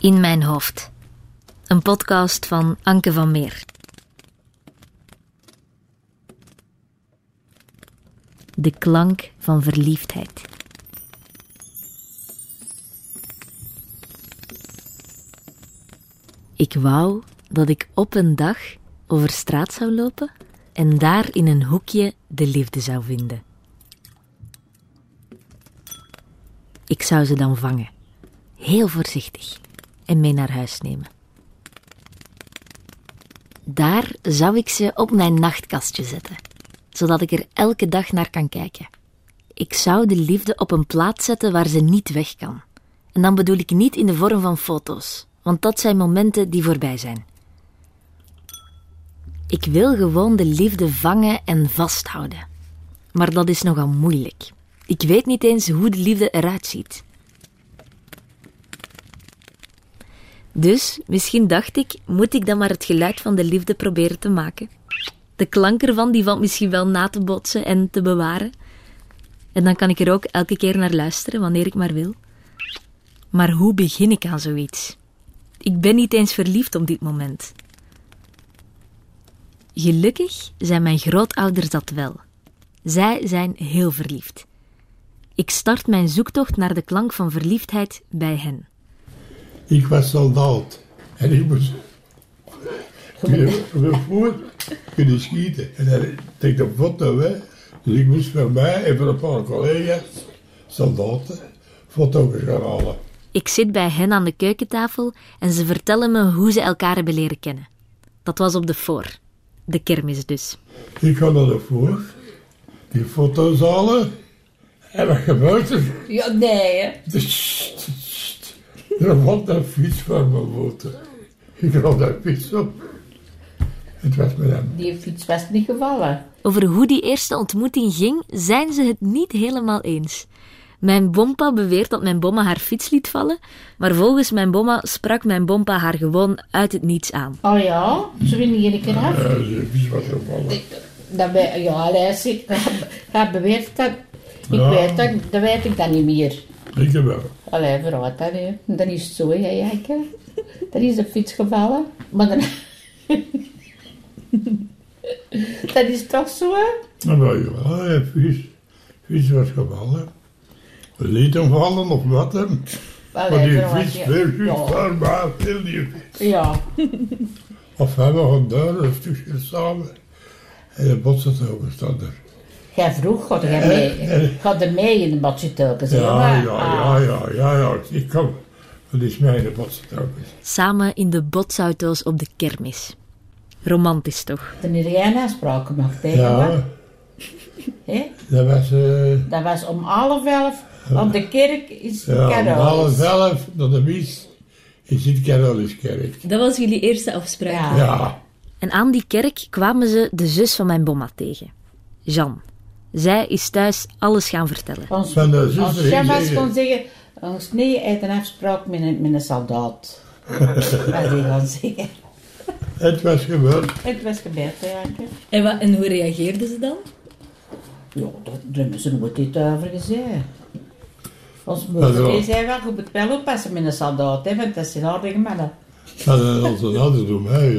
In mijn hoofd. Een podcast van Anke van Meer. De klank van verliefdheid. Ik wou dat ik op een dag over straat zou lopen en daar in een hoekje de liefde zou vinden. Ik zou ze dan vangen, heel voorzichtig, en mee naar huis nemen. Daar zou ik ze op mijn nachtkastje zetten, zodat ik er elke dag naar kan kijken. Ik zou de liefde op een plaats zetten waar ze niet weg kan. En dan bedoel ik niet in de vorm van foto's, want dat zijn momenten die voorbij zijn. Ik wil gewoon de liefde vangen en vasthouden. Maar dat is nogal moeilijk. Ik weet niet eens hoe de liefde eruit ziet. Dus misschien dacht ik, moet ik dan maar het geluid van de liefde proberen te maken. De klank ervan die valt misschien wel na te botsen en te bewaren. En dan kan ik er ook elke keer naar luisteren wanneer ik maar wil. Maar hoe begin ik aan zoiets? Ik ben niet eens verliefd op dit moment. Gelukkig zijn mijn grootouders dat wel. Zij zijn heel verliefd. Ik start mijn zoektocht naar de klank van verliefdheid bij hen. Ik was soldaat en ik moest kunnen voor kunnen schieten. En dan deed de foto, hè. Dus ik moest voor mij en voor een paar collega's, soldaten, foto's gaan halen. Ik zit bij hen aan de keukentafel en ze vertellen me hoe ze elkaar hebben leren kennen. Dat was op de voor. De kermis dus. Ik ga naar de voor, die foto's halen. En wat gebeurt er? Ja, nee, hè. Er valt een fiets van mijn motor. Ik had dat fiets op. Het was met hem. Die fiets was niet gevallen. Over hoe die eerste ontmoeting ging, zijn ze het niet helemaal eens. Mijn bompa beweert dat mijn bomma haar fiets liet vallen, maar volgens mijn bomma sprak mijn bompa haar gewoon uit het niets aan. Oh ja, ze winnen hier een keer af. Ja, de fiets was gevallen. Dat ja, luister, hij beweert dat. Ik Ja. weet dat, dat weet ik dan niet meer. Ik wel. Allee, vooruit dan, hè. Dan is het zo, hè, Jijke. Dan is de fiets gevallen. Maar dan... dat is toch zo, hè? Nou, wel, ja, de fiets, fiets was gevallen. Liet hem vallen of wat hem. Maar die fiets ja. veel Ja. daar, maar veel die fiets. Ja, Of we gaan daar een stukje samen. En de botsen ook gestaan er. Jij vroeg, gaat er mee, gaat er mee in de badje telkens, Ja, maar- ja, ah. ja, ja, ja, ja. Ik kom. Dat is mijn botsen ook. Samen in de botsauto's op de kermis. Romantisch toch? Toen heb jij een afspraak gemaakt tegen me. Ja, hè? dat was eh Dat was om half elf aan de kerk is ja, om half elf naar de mis. In Sint-Caroluskerk. Dat was jullie eerste afspraak. Ja. Ja, En aan die kerk kwamen ze de zus van mijn bomma tegen. Jean. Zij is thuis alles gaan vertellen. Ons, Van de zus ons was zeggen. ons nee, heeft een afspraak met een, met een soldaat. was hij gaan zeggen. het was gebeurd. Het was gebeurd, Janke. En, wat, en hoe reageerden ze dan? Ja, dat daar hebben ze nooit iets over gezegd. Ons Ja, moeder ja. die zei wel, je moet wel oppassen met een soldaat, hè, want dat zijn aardige mannen. Dat is onze andere doen, hè.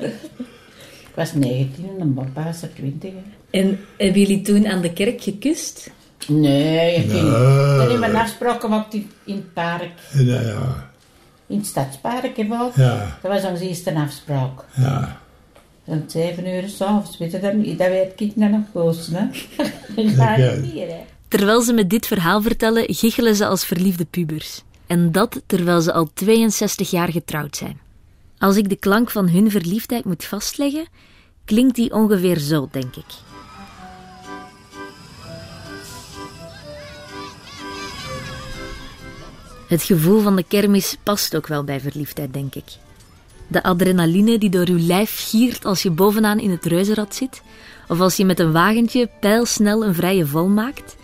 Ik was 19 en een papa was er 20. hè. En hebben jullie toen aan de kerk gekust? Nee, ik Nee. ging. Toen hebben we een afspraak gemaakt in, in het park. Ja, ja, In het stadspark, hè, ja, Dat was onze eerste afspraak. ja. Om zeven uur s'avonds, weet je dat niet? Dat weet ik nou nog goed, hè. Dat gaat niet meer, hè. Terwijl ze me dit verhaal vertellen, giechelen ze als verliefde pubers. En dat terwijl ze al 62 jaar getrouwd zijn. Als ik de klank van hun verliefdheid moet vastleggen, klinkt die ongeveer zo, denk ik. Het gevoel van de kermis past ook wel bij verliefdheid, denk ik. De adrenaline die door uw lijf giert als je bovenaan in het reuzenrad zit, of als je met een wagentje pijlsnel een vrije val maakt.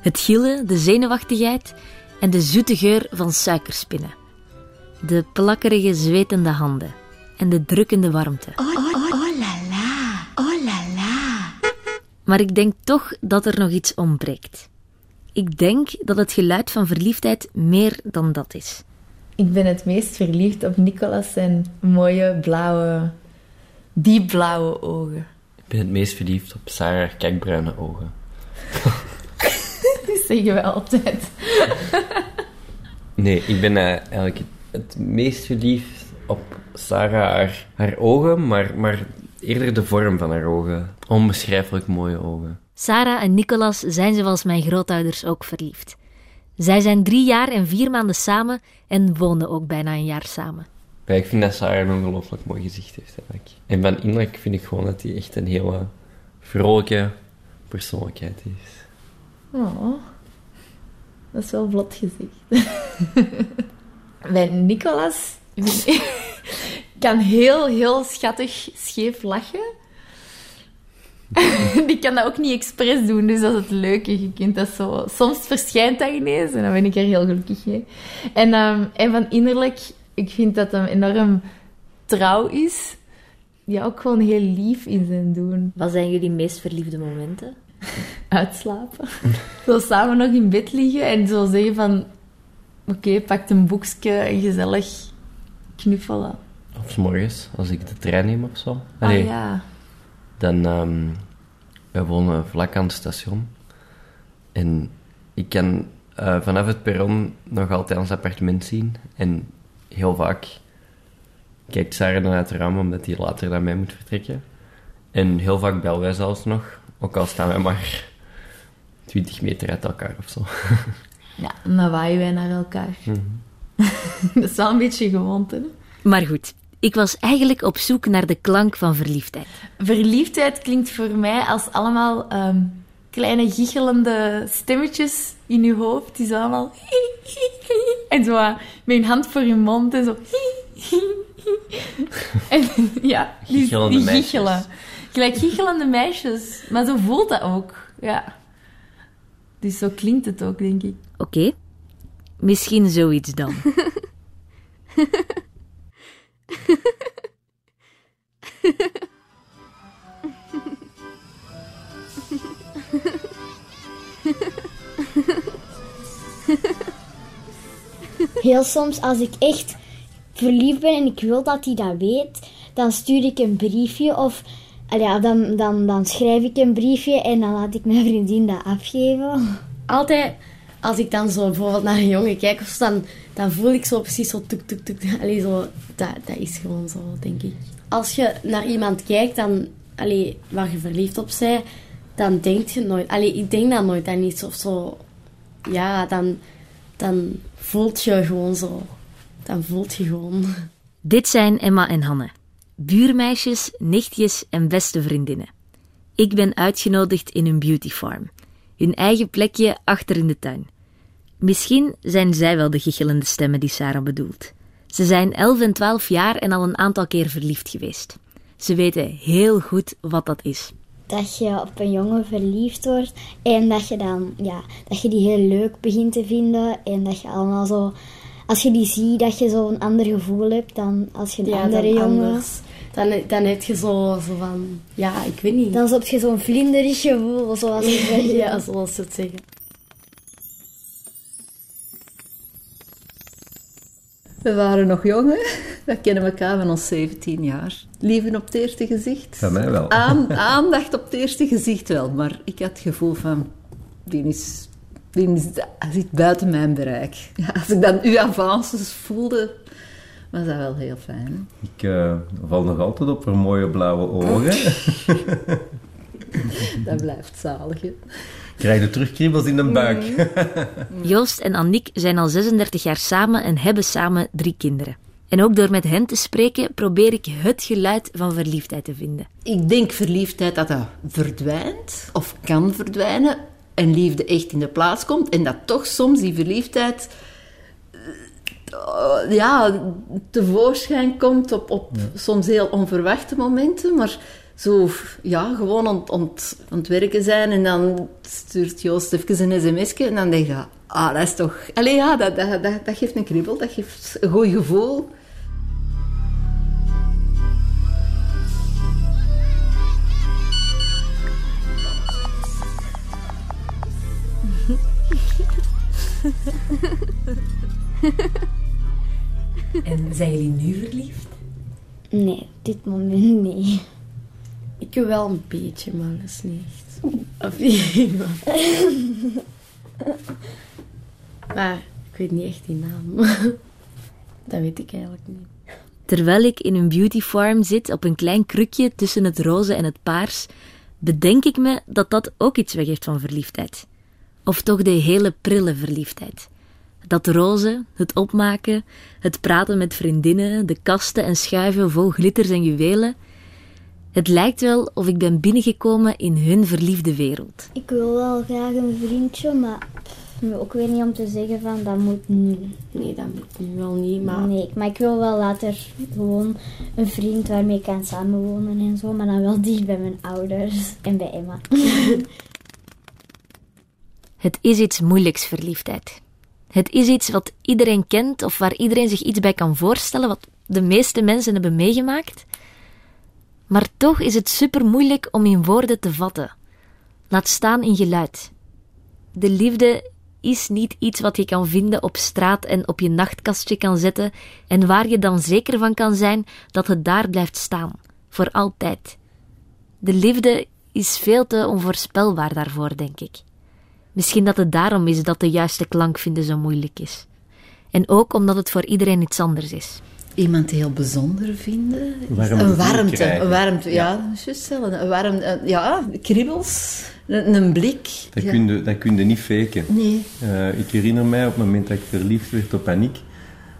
Het gillen, de zenuwachtigheid en de zoete geur van suikerspinnen. De plakkerige zwetende handen en de drukkende warmte. Maar ik denk toch dat er nog iets ontbreekt. Ik denk dat het geluid van verliefdheid meer dan dat is. Ik ben het meest verliefd op Nicolas zijn mooie blauwe, diepblauwe ogen. Ik ben het meest verliefd op Sarah kijkbruine ogen. Dat zeggen we altijd. Nee, ik ben eh, eigenlijk het, het meest verliefd op Sarah haar, haar ogen, maar, maar eerder de vorm van haar ogen. Onbeschrijfelijk mooie ogen. Sarah en Nicolas zijn zoals mijn grootouders ook verliefd. Zij zijn drie jaar en vier maanden samen en wonen ook bijna een jaar samen. Ja, ik vind dat Sarah een ongelooflijk mooi gezicht heeft eigenlijk. En van innerlijk vind ik gewoon dat hij echt een hele vrolijke persoonlijkheid is. Oh, dat is wel vlot gezegd. Bij Nicolas kan heel, heel schattig scheef lachen. Die kan dat ook niet expres doen, dus dat is het leuke. Je kunt dat zo... Soms verschijnt dat ineens en dan ben ik er heel gelukkig mee. En, ehm, en van innerlijk, ik vind dat hem enorm trouw is. Ja, ook gewoon heel lief in zijn doen. Wat zijn jullie meest verliefde momenten? uitslapen. zo samen nog in bed liggen en zo zeggen van... Oké, pak een boekje en gezellig knuffelen. Of 's morgens, als ik de trein neem of zo. Ah ja. Dan, ehm wij wonen vlak aan het station. En ik kan eh, vanaf het perron nog altijd ons appartement zien. En heel vaak kijkt Sarah dan uit het raam, omdat hij later dan mij moet vertrekken. En heel vaak bellen wij zelfs nog, ook al staan wij maar 20 meter uit elkaar of zo. Ja, en dan waaien wij naar elkaar. dat is wel een beetje gewoonte. hè? Maar goed, ik was eigenlijk op zoek naar de klank van verliefdheid. Verliefdheid klinkt voor mij als allemaal ehm, kleine gichelende stemmetjes in je hoofd. Die zo allemaal... En zo ah, met een hand voor je mond en zo... En ja, die, Gichelende die meisjes. giechelen. Gelijk gichelende meisjes. Maar zo voelt dat ook. Ja. Dus zo klinkt het ook, denk ik. Oké, misschien zoiets dan. Heel soms, als ik echt verliefd ben en ik wil dat hij dat weet, dan stuur ik een briefje of allee, ja, dan, dan, dan schrijf ik een briefje en dan laat ik mijn vriendin dat afgeven. altijd, als ik dan zo bijvoorbeeld naar een jongen kijk, of zo, dan, dan voel ik zo precies zo tuk tuk tuk. Allee, zo, dat, dat is gewoon zo, denk ik. Als je naar iemand kijkt dan, allee, waar je verliefd op bent, dan denk je nooit... Allee, ik denk dat nooit aan iets of zo. Ja, dan, dan voelt je gewoon zo. Dan voelt je gewoon. Dit zijn Emma en Hanne. Buurmeisjes, nichtjes en beste vriendinnen. Ik ben uitgenodigd in hun beauty farm. Hun eigen plekje achter in de tuin. Misschien zijn zij wel de gichelende stemmen die Sarah bedoelt. Ze zijn 11 en 12 jaar en al een aantal keer verliefd geweest. Ze weten heel goed wat dat is. Dat je op een jongen verliefd wordt en dat je dan, ja, dat je die heel leuk begint te vinden en dat je allemaal zo, als je die ziet, dat je zo een ander gevoel hebt dan als je een Ja, andere dan jongen. anders. Dan, dan heb je zo, zo van... Ja, ik weet niet. Dan heb je zo'n vlinderig gevoel, zoals ik zeg. ja, zoals ze het zeggen. We waren nog jong, hè? We kennen elkaar van ons 17 jaar. Liefde op het eerste gezicht. Van mij wel. Aan, aandacht op het eerste gezicht wel, maar ik had het gevoel van... Die, is, die is, zit buiten mijn bereik. Ja, als ik dan uw avances voelde, was dat wel heel fijn. Ik eh, val nog altijd op haar mooie blauwe ogen. Dat blijft zalig, hè. Krijg je terugkriebels in de buik. Joost en Annick zijn al 36 jaar samen en hebben samen drie kinderen. En ook door met hen te spreken probeer ik het geluid van verliefdheid te vinden. Ik denk verliefdheid dat dat verdwijnt, of kan verdwijnen, en liefde echt in de plaats komt. En dat toch soms die verliefdheid eh, ja, tevoorschijn komt op, op soms heel onverwachte momenten. Maar zo, ja, gewoon aan, aan, het- aan het werken zijn en dan stuurt Joost even een sms'je en dan denk je, ah, dat is toch... Allee, ja, dat, dat, dat, dat geeft een kriebel, dat geeft een goed gevoel. Zijn jullie nu verliefd? Nee, op dit moment niet. Ik wel een beetje, maar dat is niet echt. Of. Maar ik weet niet echt die naam. Dat weet ik eigenlijk niet. Terwijl ik in een beauty farm zit op een klein krukje tussen het roze en het paars, bedenk ik me dat dat ook iets weggeeft van verliefdheid. Of toch de hele prille verliefdheid. Dat roze, het opmaken, het praten met vriendinnen, de kasten en schuiven vol glitters en juwelen. Het lijkt wel of ik ben binnengekomen in hun verliefde wereld. Ik wil wel graag een vriendje, maar pff, ook weer niet om te zeggen van dat moet nu. Nee, dat moet nu wel niet, maar... Nee, maar ik wil wel later gewoon een vriend waarmee ik kan samenwonen en zo, maar dan wel dicht bij mijn ouders en bij Emma. Het is iets moeilijks, verliefdheid. Het is iets wat iedereen kent of waar iedereen zich iets bij kan voorstellen, wat de meeste mensen hebben meegemaakt. Maar toch is het super moeilijk om in woorden te vatten. Laat staan in geluid. De liefde is niet iets wat je kan vinden op straat en op je nachtkastje kan zetten en waar je dan zeker van kan zijn dat het daar blijft staan, voor altijd. De liefde is veel te onvoorspelbaar daarvoor, denk ik. Misschien dat het daarom is dat de juiste klank vinden zo moeilijk is. En ook omdat het voor iedereen iets anders is. Iemand heel bijzonder vinden. Warmte een warmte. Een warmte, ja, juist hetzelfde. Een warmte, ja, kriebels. Een, een blik. Dat, ja. kun je, dat kun je niet faken. Nee. Eh, ik herinner mij op het moment dat ik verliefd werd op Aniek,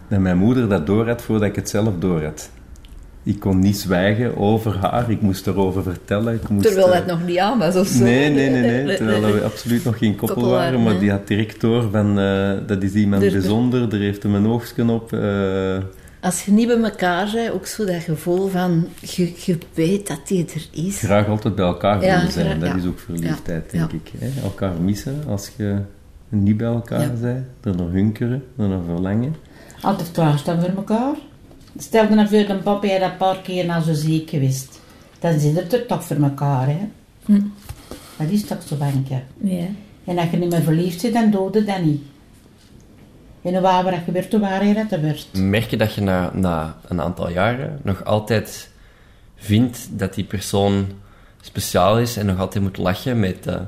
dat mijn moeder dat door had voordat ik het zelf door had. Ik kon niet zwijgen over haar, ik moest erover vertellen. Ik moest, Terwijl eh, het nog niet aan was of zo. Nee, nee, nee, nee. Terwijl we absoluut nog geen koppel, Koppel waren, maar die had direct door van eh, dat is iemand de- bijzonder, er heeft hem een oogstje op. Als je niet bij elkaar bent, ook zo dat gevoel van, je, je weet dat die er is. graag altijd bij elkaar Ja, willen zijn. graag, Dat ja. is ook verliefdheid, Ja, denk ja. ik. Hè? Elkaar missen als je niet bij elkaar Ja. bent, er naar hunkeren, er naar verlangen. Altijd klaarstaan voor elkaar. Stel je nou voor, dan papa je dat een paar keer nou zo ziek geweest. Dan zit het er toch voor elkaar, hè. Dat is toch zo, Banke? Ja. En als je niet meer verliefd bent, dan doe je dat niet. En waar dat gebeurt, waar je dat gebeurt. Merk je dat je na, na een aantal jaren nog altijd vindt dat die persoon speciaal is en nog altijd moet lachen met de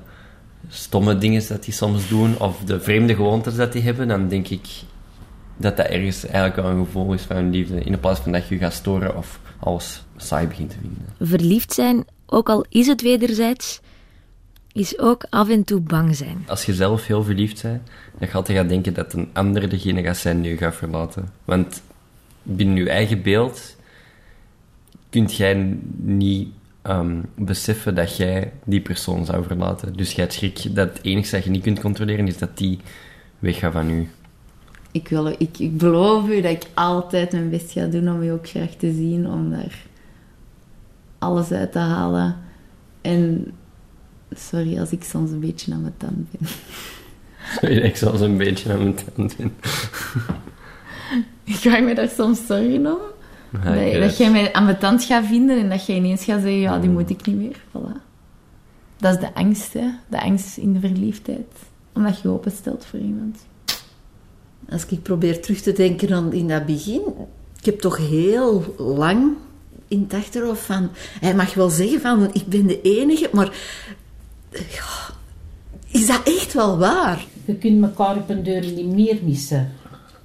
stomme dingen dat die soms doen of de vreemde gewoontes dat die hebben, dan denk ik dat dat ergens eigenlijk wel een gevoel is van liefde, in plaats van dat je je gaat storen of alles saai begint te vinden. Verliefd zijn, ook al is het wederzijds, is ook af en toe bang zijn. Als je zelf heel verliefd bent, dan ga je gaan denken dat een ander degene gaat zijn die je gaat verlaten. Want binnen je eigen beeld kunt jij niet ehm, beseffen dat jij die persoon zou verlaten. Dus jij hebt schrik dat het enige dat je niet kunt controleren is dat die weggaat van u. Ik, wil, ik, ik beloof u dat ik altijd mijn best ga doen om je ook graag te zien, om daar alles uit te halen. En sorry als ik soms een beetje aan mijn tand ben. Sorry dat ik zelfs een beetje aan mijn tand ben. Ik maak me daar soms zorgen om. Ja, ik dat, jij mij aan mijn tand gaat vinden en dat jij ineens gaat zeggen, ja, die moet ik niet meer. Voilà. Dat is de angst, hè. De angst in de verliefdheid. Omdat je openstelt voor iemand. Als ik probeer terug te denken aan in dat begin, ik heb toch heel lang in het achterhoofd van, hij mag wel zeggen van, ik ben de enige, maar is dat echt wel waar? Je kunt elkaar op een deur niet meer missen.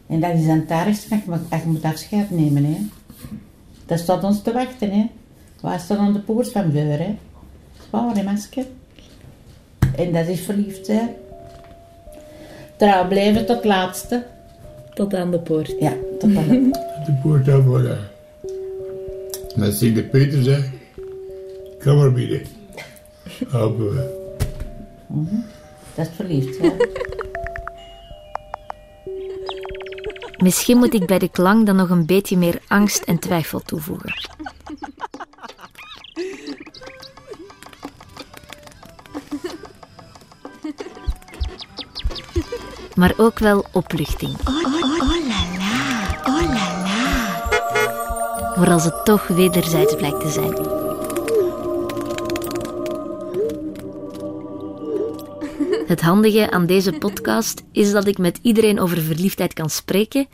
En dat is aan het ergste je moet- afscheid nemen. Hè. Dat staat ons te wachten. Hè. Wij staan aan de poort van deur. Hè. Zwaar, hè, masker. En dat is verliefd, hè. Trouw blijven tot het laatste. Tot aan de poort. Ja, tot aan de De poort aan dan zie de Peter zegt, kom maar binnen. Open we. Dat is verliefd, hè. Misschien moet ik bij de klank dan nog een beetje meer angst en twijfel toevoegen. Maar ook wel opluchting. Voor als het toch wederzijds blijkt te zijn. Het handige aan deze podcast is dat ik met iedereen over verliefdheid kan spreken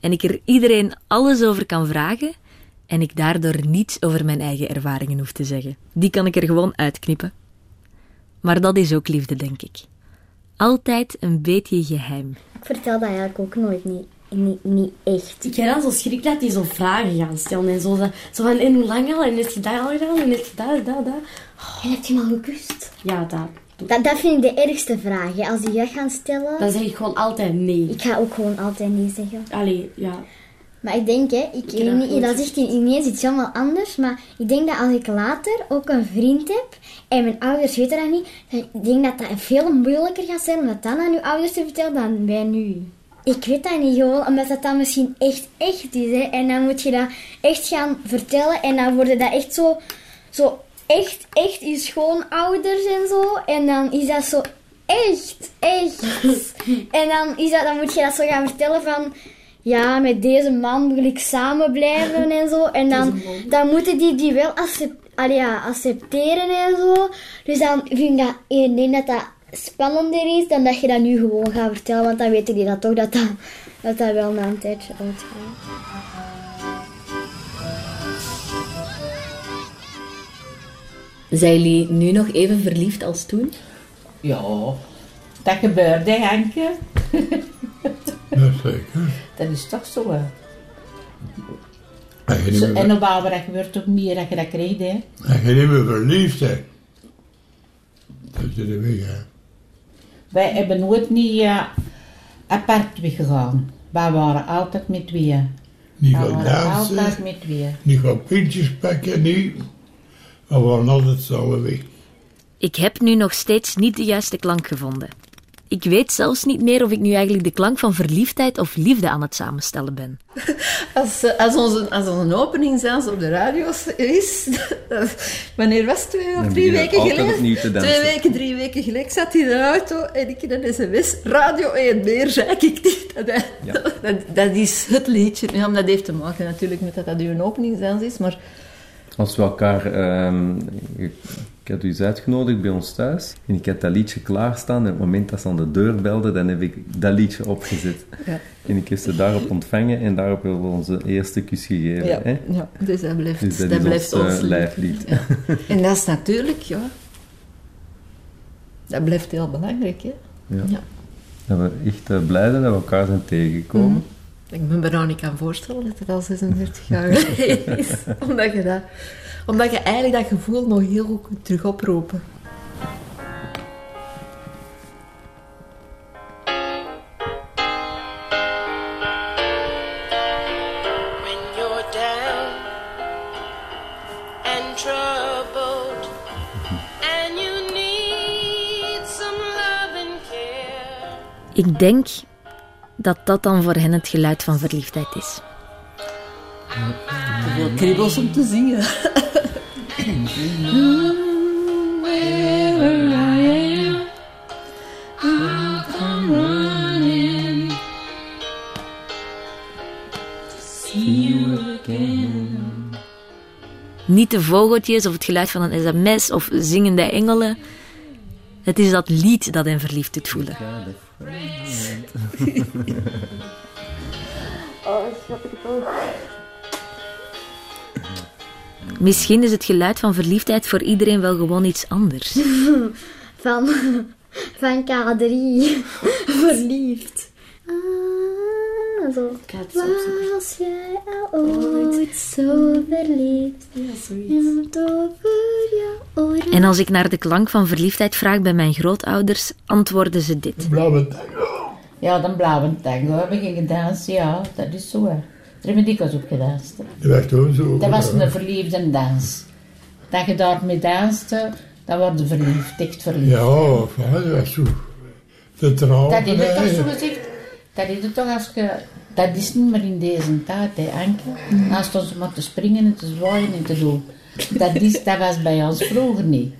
en ik er iedereen alles over kan vragen en ik daardoor niets over mijn eigen ervaringen hoef te zeggen. Die kan ik er gewoon uitknippen. Maar dat is ook liefde, denk ik. Altijd een beetje geheim. Ik vertel dat eigenlijk ook nooit niet, niet, niet echt. Ik heb dan zo schrik dat die zo vragen gaan stellen en zo. Zo van, en hoe lang al? En heb je dat al gedaan? En heb je dat, dat, dat? En heb je hem al gekust? Ja, dat. Dat, dat vind ik de ergste vraag. hè. Als die dat gaan stellen, Dan zeg ik gewoon altijd nee. ik ga ook gewoon altijd nee zeggen. Allee, ja. Maar ik denk, hè, ik, dat niet, dat zegt ineens iets helemaal anders. Maar ik denk dat als ik later ook een vriend heb en mijn ouders weten dat niet, dan ik denk dat dat veel moeilijker gaat zijn om dat dan aan uw ouders te vertellen dan bij nu. Ik weet dat niet gewoon, omdat dat dan misschien echt echt is. Hè. En dan moet je dat echt gaan vertellen en dan worden dat echt zo, zo echt, echt je schoonouders en zo. En dan is dat zo echt, echt. en dan, is dat, dan moet je dat zo gaan vertellen van... Ja, met deze man wil ik samen blijven en zo. En dan, dan moeten die die wel accep- allee, ja, accepteren en zo. Dus dan vind ik dat, ik denk dat dat spannender is dan dat je dat nu gewoon gaat vertellen. Want dan weten die dat toch dat dat, dat, dat wel na een tijdje uitgaat. Zijn jullie nu nog even verliefd als toen? Ja, dat gebeurt, hè, Hankje? Ja, zeker. Dat is toch zo, hè? En Zo, en op oude dat gebeurt ook meer dat je dat krijgt, hè? en je niet meer verliefd bent. Dat is de weg, hè. Wij hebben nooit niet eh, apart weggegaan. Wij waren altijd met tweeën. Niet gaan waren altijd dansen, met tweeën. niet gaan pintjes pakken, niet. We waren altijd samen weg. Ik heb nu nog steeds niet de juiste klank gevonden. Ik weet zelfs niet meer of ik nu eigenlijk de klank van verliefdheid of liefde aan het samenstellen ben. Als, als, onze, als onze opening zelfs op de radio is, wanneer was het twee of drie weken geleden? Twee weken, drie weken geleden. Ik zat in de auto en ik in een sms. Radio 1, meer zei ik niet. Dat, Ja. dat, dat is het liedje. Ja, maar dat heeft te maken natuurlijk met dat dat uw opening zelfs is, maar... Als we elkaar... ehm, ik, had u eens uitgenodigd bij ons thuis. En ik had dat liedje klaarstaan. En op het moment dat ze aan de deur belden, dan heb ik dat liedje opgezet. Ja. En ik heb ze daarop ontvangen. En daarop hebben we onze eerste kus gegeven. Ja, Hè? ja, dus dat blijft, Dus dat, dat is blijft ons, ons eh, lied. lijflied. Ja. En dat is natuurlijk, ja... Dat blijft heel belangrijk, hè. Ja. Ja. Dat we echt eh, blij zijn dat we elkaar zijn tegengekomen. Ik me bijna niet kan voorstellen dat het al 36 jaar geleden is. Omdat je, dat, omdat je eigenlijk dat gevoel nog heel goed kunt terug oproepen. when you're down and troubled and you need some love and care. Ik denk dat dat dan voor hen het geluid van verliefdheid is. Te veel kriebels om te zingen. Niet de vogeltjes of het geluid van een sms of zingende engelen. Het is dat lied dat hen verliefd doet voelen. Misschien is het geluid van verliefdheid voor iedereen wel gewoon iets anders. Van, van K3. Verliefd. Ah, zo. Was jij al ooit zo verliefd? Ja, zoiets. En als ik naar de klank van verliefdheid vraag bij mijn grootouders, antwoorden ze dit. Blauwe. Ja, dan blauwe tango hebben we gingen dansen, ja, dat is zo, hè. Daar hebben we dikwijls op gedanst. Dat was toen zo. Dat was een verliefde dans. Dat je daarmee danste, dan word je verliefd, echt verliefd. Ja, van, dat was zo. De. Dat is het toch zo gezegd? Dat is het toch als je... Dat is niet meer in deze tijd, hè, Anke. Naast ons maar te springen en te zwaaien en te doen. Dat, is, dat was bij ons vroeger niet.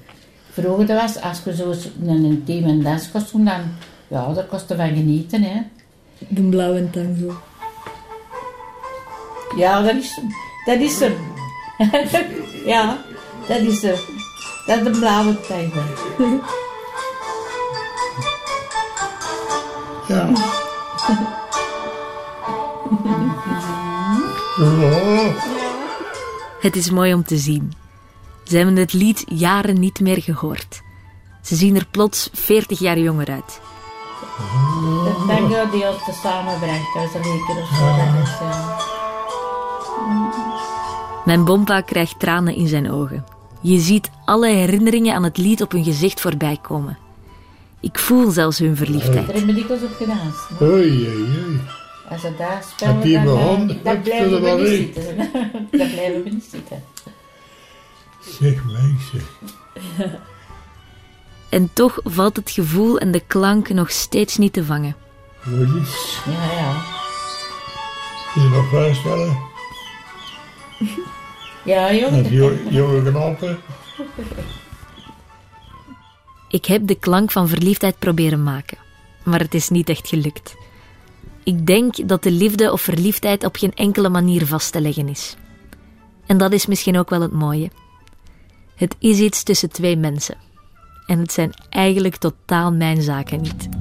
Vroeger dat was, als je zo een intieme dans kost doen, dan... Ja, daar kost je van genieten, hè. De blauwe tango. Ja, dat is hem. Dat is hem. ja, dat is hem. Dat is de blauwe. Ja. Ja. Het is mooi om te zien. Ze hebben het lied jaren niet meer gehoord. Ze zien er plots 40 jaar jonger uit. De tango die ons te samenbrengt, dat is een leker of zo. Dat is, eh, Mijn bompa krijgt tranen in zijn ogen. Je ziet alle herinneringen aan het lied op hun gezicht voorbij komen. Ik voel zelfs hun er verliefdheid. hebben dikwijls op gedanst. Oei, oei, oei. Als ze daar spelen, dan, mijn hand? dan Wat blijven we niet zitten. dan blijven we niet zitten. Zeg meisje. En toch valt het gevoel en de klank nog steeds niet te vangen. Is? Ja, ja. Kun je nog voorstellen? Ja, jongen. jonge. Ik heb de klank van verliefdheid proberen maken, maar het is niet echt gelukt. Ik denk dat de liefde of verliefdheid op geen enkele manier vast te leggen is. En dat is misschien ook wel het mooie. Het is iets tussen twee mensen. En het zijn eigenlijk totaal mijn zaken niet.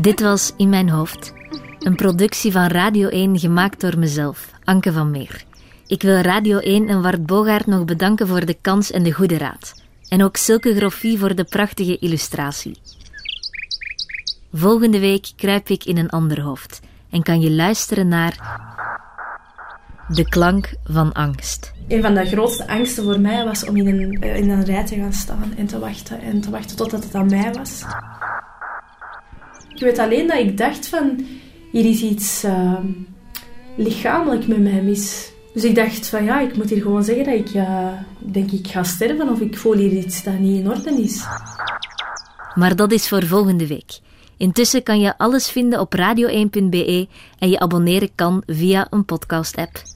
Dit was In Mijn Hoofd, een productie van Radio 1 gemaakt door mezelf, Anke van Meer. Ik wil Radio 1 en Wart Bogaert nog bedanken voor de kans en de goede raad. En ook Silke Groffie voor de prachtige illustratie. Volgende week kruip ik in een ander hoofd en kan je luisteren naar De klank van angst. Een van de grootste angsten voor mij was om in een, eh, in een rij te gaan staan en te wachten. En te wachten totdat het aan mij was. Ik weet alleen dat ik dacht van... Hier is iets eh, lichamelijk met mij mis. Dus ik dacht van ja, ik moet hier gewoon zeggen dat ik eh, denk ik ga sterven. Of ik voel hier iets dat niet in orde is. Maar dat is voor volgende week. Intussen kan je alles vinden op radio1.be en je abonneren kan via een podcast-app.